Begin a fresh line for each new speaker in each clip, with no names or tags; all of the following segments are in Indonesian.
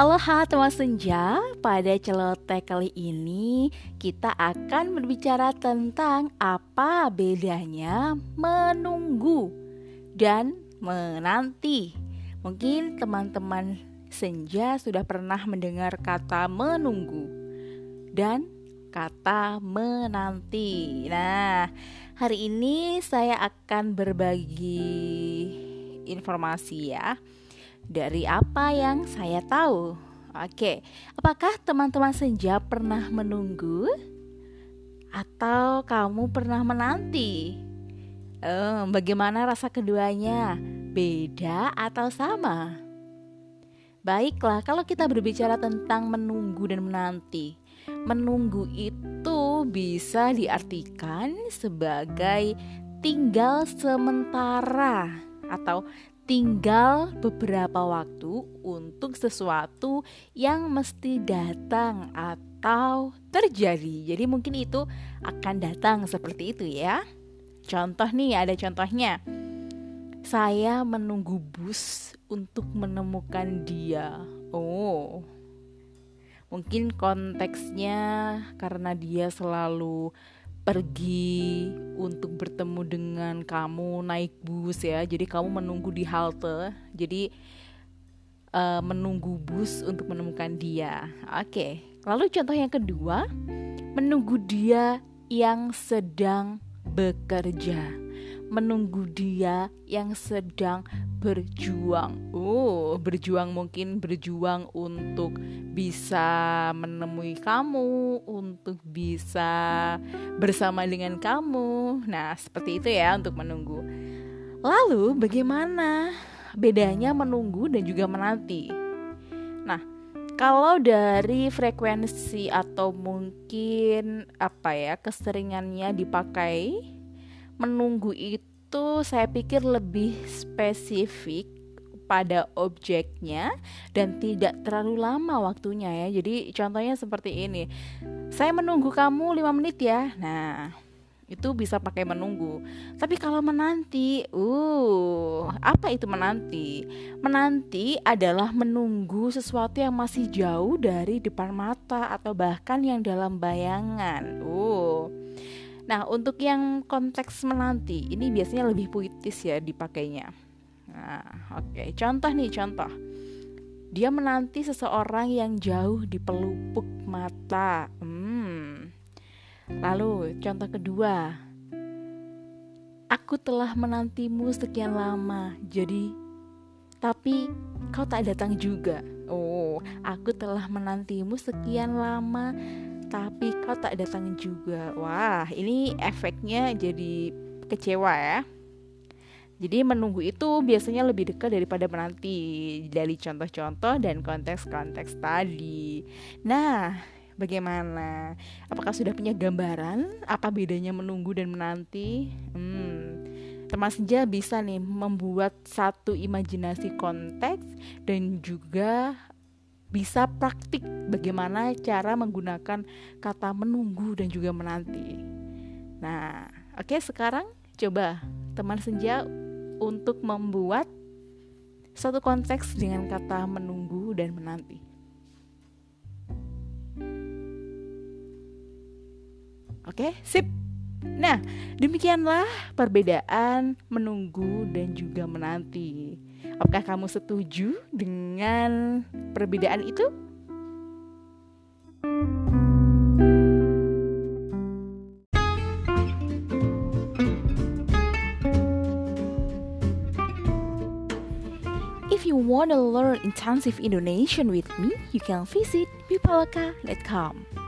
Aloha teman senja, pada celoteh kali ini kita akan berbicara tentang apa bedanya menunggu dan menanti. Mungkin teman-teman senja sudah pernah mendengar kata menunggu dan kata menanti. Nah, hari ini saya akan berbagi informasi ya dari apa yang saya tahu. Oke, apakah teman-teman senja pernah menunggu atau kamu pernah menanti? Eh, bagaimana rasa keduanya? Beda atau sama? Baiklah, kalau kita berbicara tentang menunggu dan menanti, menunggu itu bisa diartikan sebagai tinggal sementara atau tinggal beberapa waktu untuk sesuatu yang mesti datang atau terjadi. Jadi mungkin itu akan datang seperti itu ya. Contoh nih, ada contohnya. Saya menunggu bus untuk menemukan dia. Oh. Mungkin konteksnya karena dia selalu pergi untuk bertemu dengan kamu naik bus ya. Jadi kamu menunggu di halte. Jadi uh, menunggu bus untuk menemukan dia. Oke lalu contoh yang kedua menunggu dia yang sedang bekerja. Menunggu dia yang sedang berjuang. Oh, berjuang mungkin berjuang untuk bisa menemui kamu, untuk bisa bersama dengan kamu. Nah, seperti itu ya untuk menunggu. Lalu, bagaimana bedanya menunggu dan juga menanti? Nah, kalau dari frekuensi atau mungkin apa ya keseringannya dipakai menunggu itu saya pikir lebih spesifik pada objeknya dan tidak terlalu lama waktunya ya. Jadi contohnya seperti ini. Saya menunggu kamu 5 menit ya. Nah, itu bisa pakai menunggu. Tapi kalau menanti, uh, apa itu menanti? Menanti adalah menunggu sesuatu yang masih jauh dari depan mata atau bahkan yang dalam bayangan. Uh. Nah, untuk yang konteks menanti, ini biasanya lebih puitis ya dipakainya. Nah, oke. Okay. Contoh nih, contoh. Dia menanti seseorang yang jauh di pelupuk mata. Hmm. Lalu, contoh kedua. Aku telah menantimu sekian lama, jadi tapi kau tak datang juga. Oh, aku telah menantimu sekian lama, tapi kau tak datang juga. Wah, ini efeknya jadi kecewa ya. Jadi menunggu itu biasanya lebih dekat daripada menanti dari contoh-contoh dan konteks-konteks tadi. Nah, bagaimana? Apakah sudah punya gambaran apa bedanya menunggu dan menanti? Hmm, teman senja bisa nih membuat satu imajinasi konteks dan juga bisa praktik bagaimana cara menggunakan kata menunggu dan juga menanti. Nah, oke okay, sekarang coba teman senja untuk membuat satu konteks dengan kata menunggu dan menanti. Oke, okay, sip. Nah, demikianlah perbedaan menunggu dan juga menanti. Apakah kamu setuju dengan perbedaan itu? If you want to learn intensive Indonesian with me, you can visit bipalaka.com.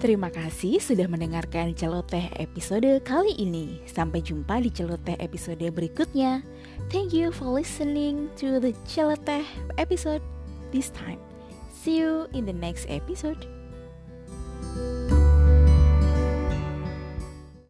Terima kasih sudah mendengarkan celoteh episode kali ini. Sampai jumpa di celoteh episode berikutnya. Thank you for listening to the celoteh episode this time. See you in the next episode.